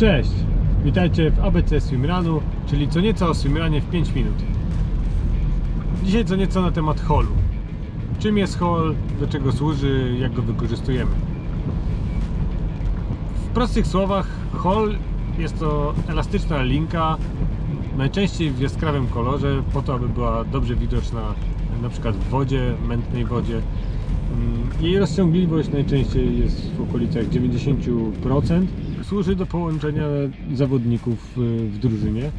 Cześć, witajcie w ABC Swimrunu, czyli co nieco o swimrunie w 5 minut. Dzisiaj co nieco na temat holu. Czym jest hol, do czego służy, jak go wykorzystujemy. W prostych słowach, hol jest to elastyczna linka, najczęściej w jaskrawym kolorze, po to, aby była dobrze widoczna na przykład w wodzie, mętnej wodzie. Mm, Jej rozciągliwość najczęściej jest w okolicach 90%. Służy do połączenia zawodników y, w drużynie,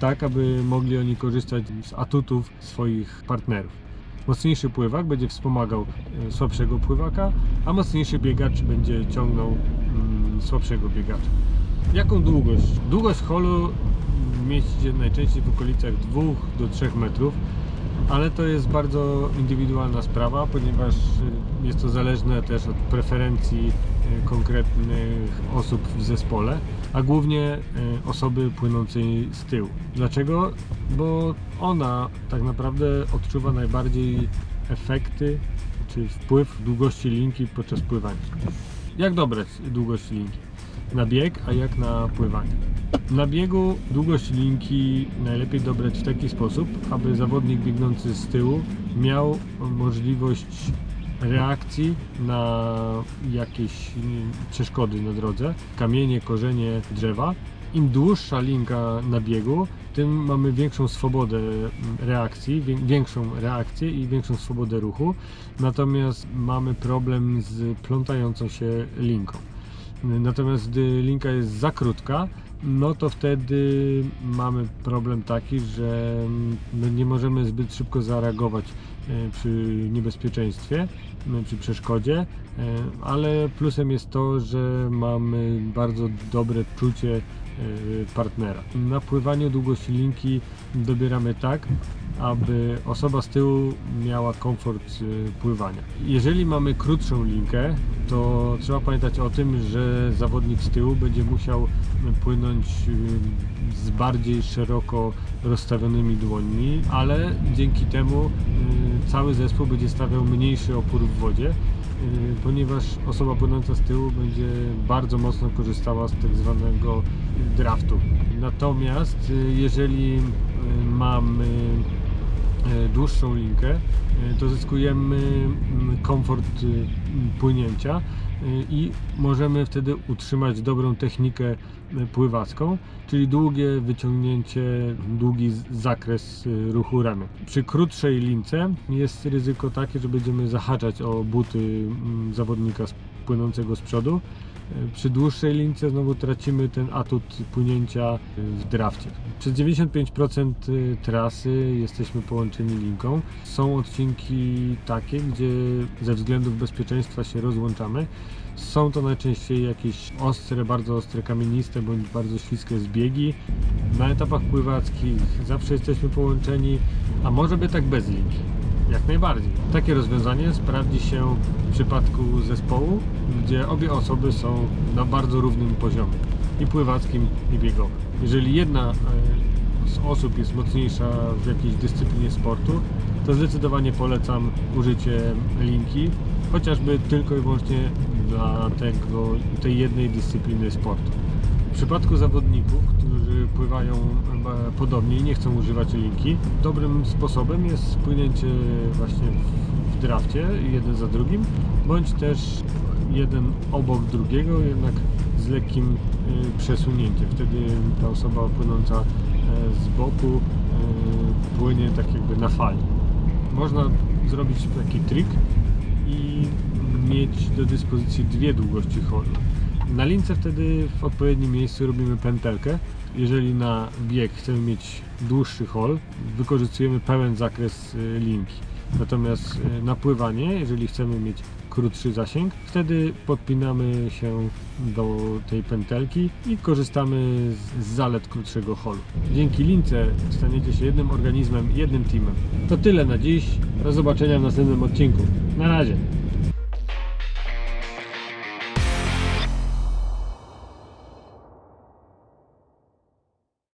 tak aby mogli oni korzystać z atutów swoich partnerów. Mocniejszy pływak będzie wspomagał y, słabszego pływaka, a mocniejszy biegacz będzie ciągnął mm, słabszego biegacza. Jaką długość? Długość holu mieści się najczęściej w okolicach 2 do 3 metrów, ale to jest bardzo indywidualna sprawa, ponieważ y, jest to zależne też od preferencji konkretnych osób w zespole, a głównie y, osoby płynącej z tyłu. Dlaczego? Bo ona tak naprawdę odczuwa najbardziej efekty czy wpływ długości linki podczas pływania. Jak dobrać długość linki? Na bieg, a jak na pływanie? Na biegu długość linki najlepiej dobrać w taki sposób, aby zawodnik biegnący z tyłu miał możliwość reakcji na jakieś przeszkody na drodze, kamienie, korzenie, drzewa. Im dłuższa linka na biegu, tym mamy większą swobodę mm, reakcji, wię- większą reakcję i większą swobodę ruchu. Natomiast mamy problem z plątającą się linką. Natomiast gdy linka jest za krótka, no to wtedy mamy problem taki, że mm, nie możemy zbyt szybko zareagować e, przy niebezpieczeństwie, m, przy przeszkodzie, e, ale plusem jest to, że mamy bardzo dobre czucie e, partnera. Na pływaniu długości linki dobieramy tak, aby osoba z tyłu miała komfort y, pływania. Jeżeli mamy krótszą linkę, to trzeba pamiętać o tym, że zawodnik z tyłu będzie musiał płynąć y, z bardziej szeroko rozstawionymi dłońmi, ale dzięki temu y, cały zespół będzie stawiał mniejszy opór w wodzie, ponieważ osoba płynąca z tyłu będzie bardzo mocno korzystała z tak zwanego draftu. Natomiast jeżeli mamy dłuższą linkę, e, to zyskujemy mm, komfort y, płynięcia y, i możemy wtedy utrzymać dobrą technikę e, pływacką, czyli długie wyciągnięcie, długi zakres y, ruchu ramion. Przy krótszej lince jest ryzyko takie, że będziemy zahaczać o buty mm, zawodnika płynącego z przodu. E, Przy dłuższej lince znowu tracimy ten atut płynięcia y, w drafcie. Przez 95% trasy jesteśmy połączeni linką. Są odcinki takie, gdzie ze względów bezpieczeństwa się rozłączamy. Są to najczęściej jakieś ostre, bardzo ostre, kamieniste bądź bardzo śliskie zbiegi. Na etapach pływackich zawsze jesteśmy połączeni, a może by tak bez linki. Jak najbardziej. Takie rozwiązanie sprawdzi się w przypadku zespołu, gdzie obie osoby są na bardzo równym poziomie i pływackim, i biegowym. Jeżeli jedna e, z osób jest mocniejsza w jakiejś dyscyplinie sportu, to zdecydowanie polecam użycie linki, chociażby tylko i wyłącznie dla tego, tej jednej dyscypliny sportu. W przypadku zawodników, pływają e, podobnie i nie chcą używać linki, dobrym sposobem jest płynięcie właśnie w, drafcie, jeden za drugim, bądź też jeden obok drugiego, jednak z lekkim y, przesunięciem. Wtedy ta osoba płynąca e, z boku e, płynie tak jakby na fali. Można zrobić taki trik i mieć do dyspozycji dwie długości holu. Na lince wtedy w odpowiednim miejscu robimy pętelkę. Jeżeli na bieg chcemy mieć dłuższy hol, wykorzystujemy pełen zakres y, linki. Natomiast y, na pływanie, jeżeli chcemy mieć krótszy zasięg, wtedy podpinamy się do tej pętelki i korzystamy z, zalet krótszego holu. Dzięki lince staniecie się jednym organizmem, jednym teamem. To tyle na dziś. Do zobaczenia w następnym odcinku. Na razie.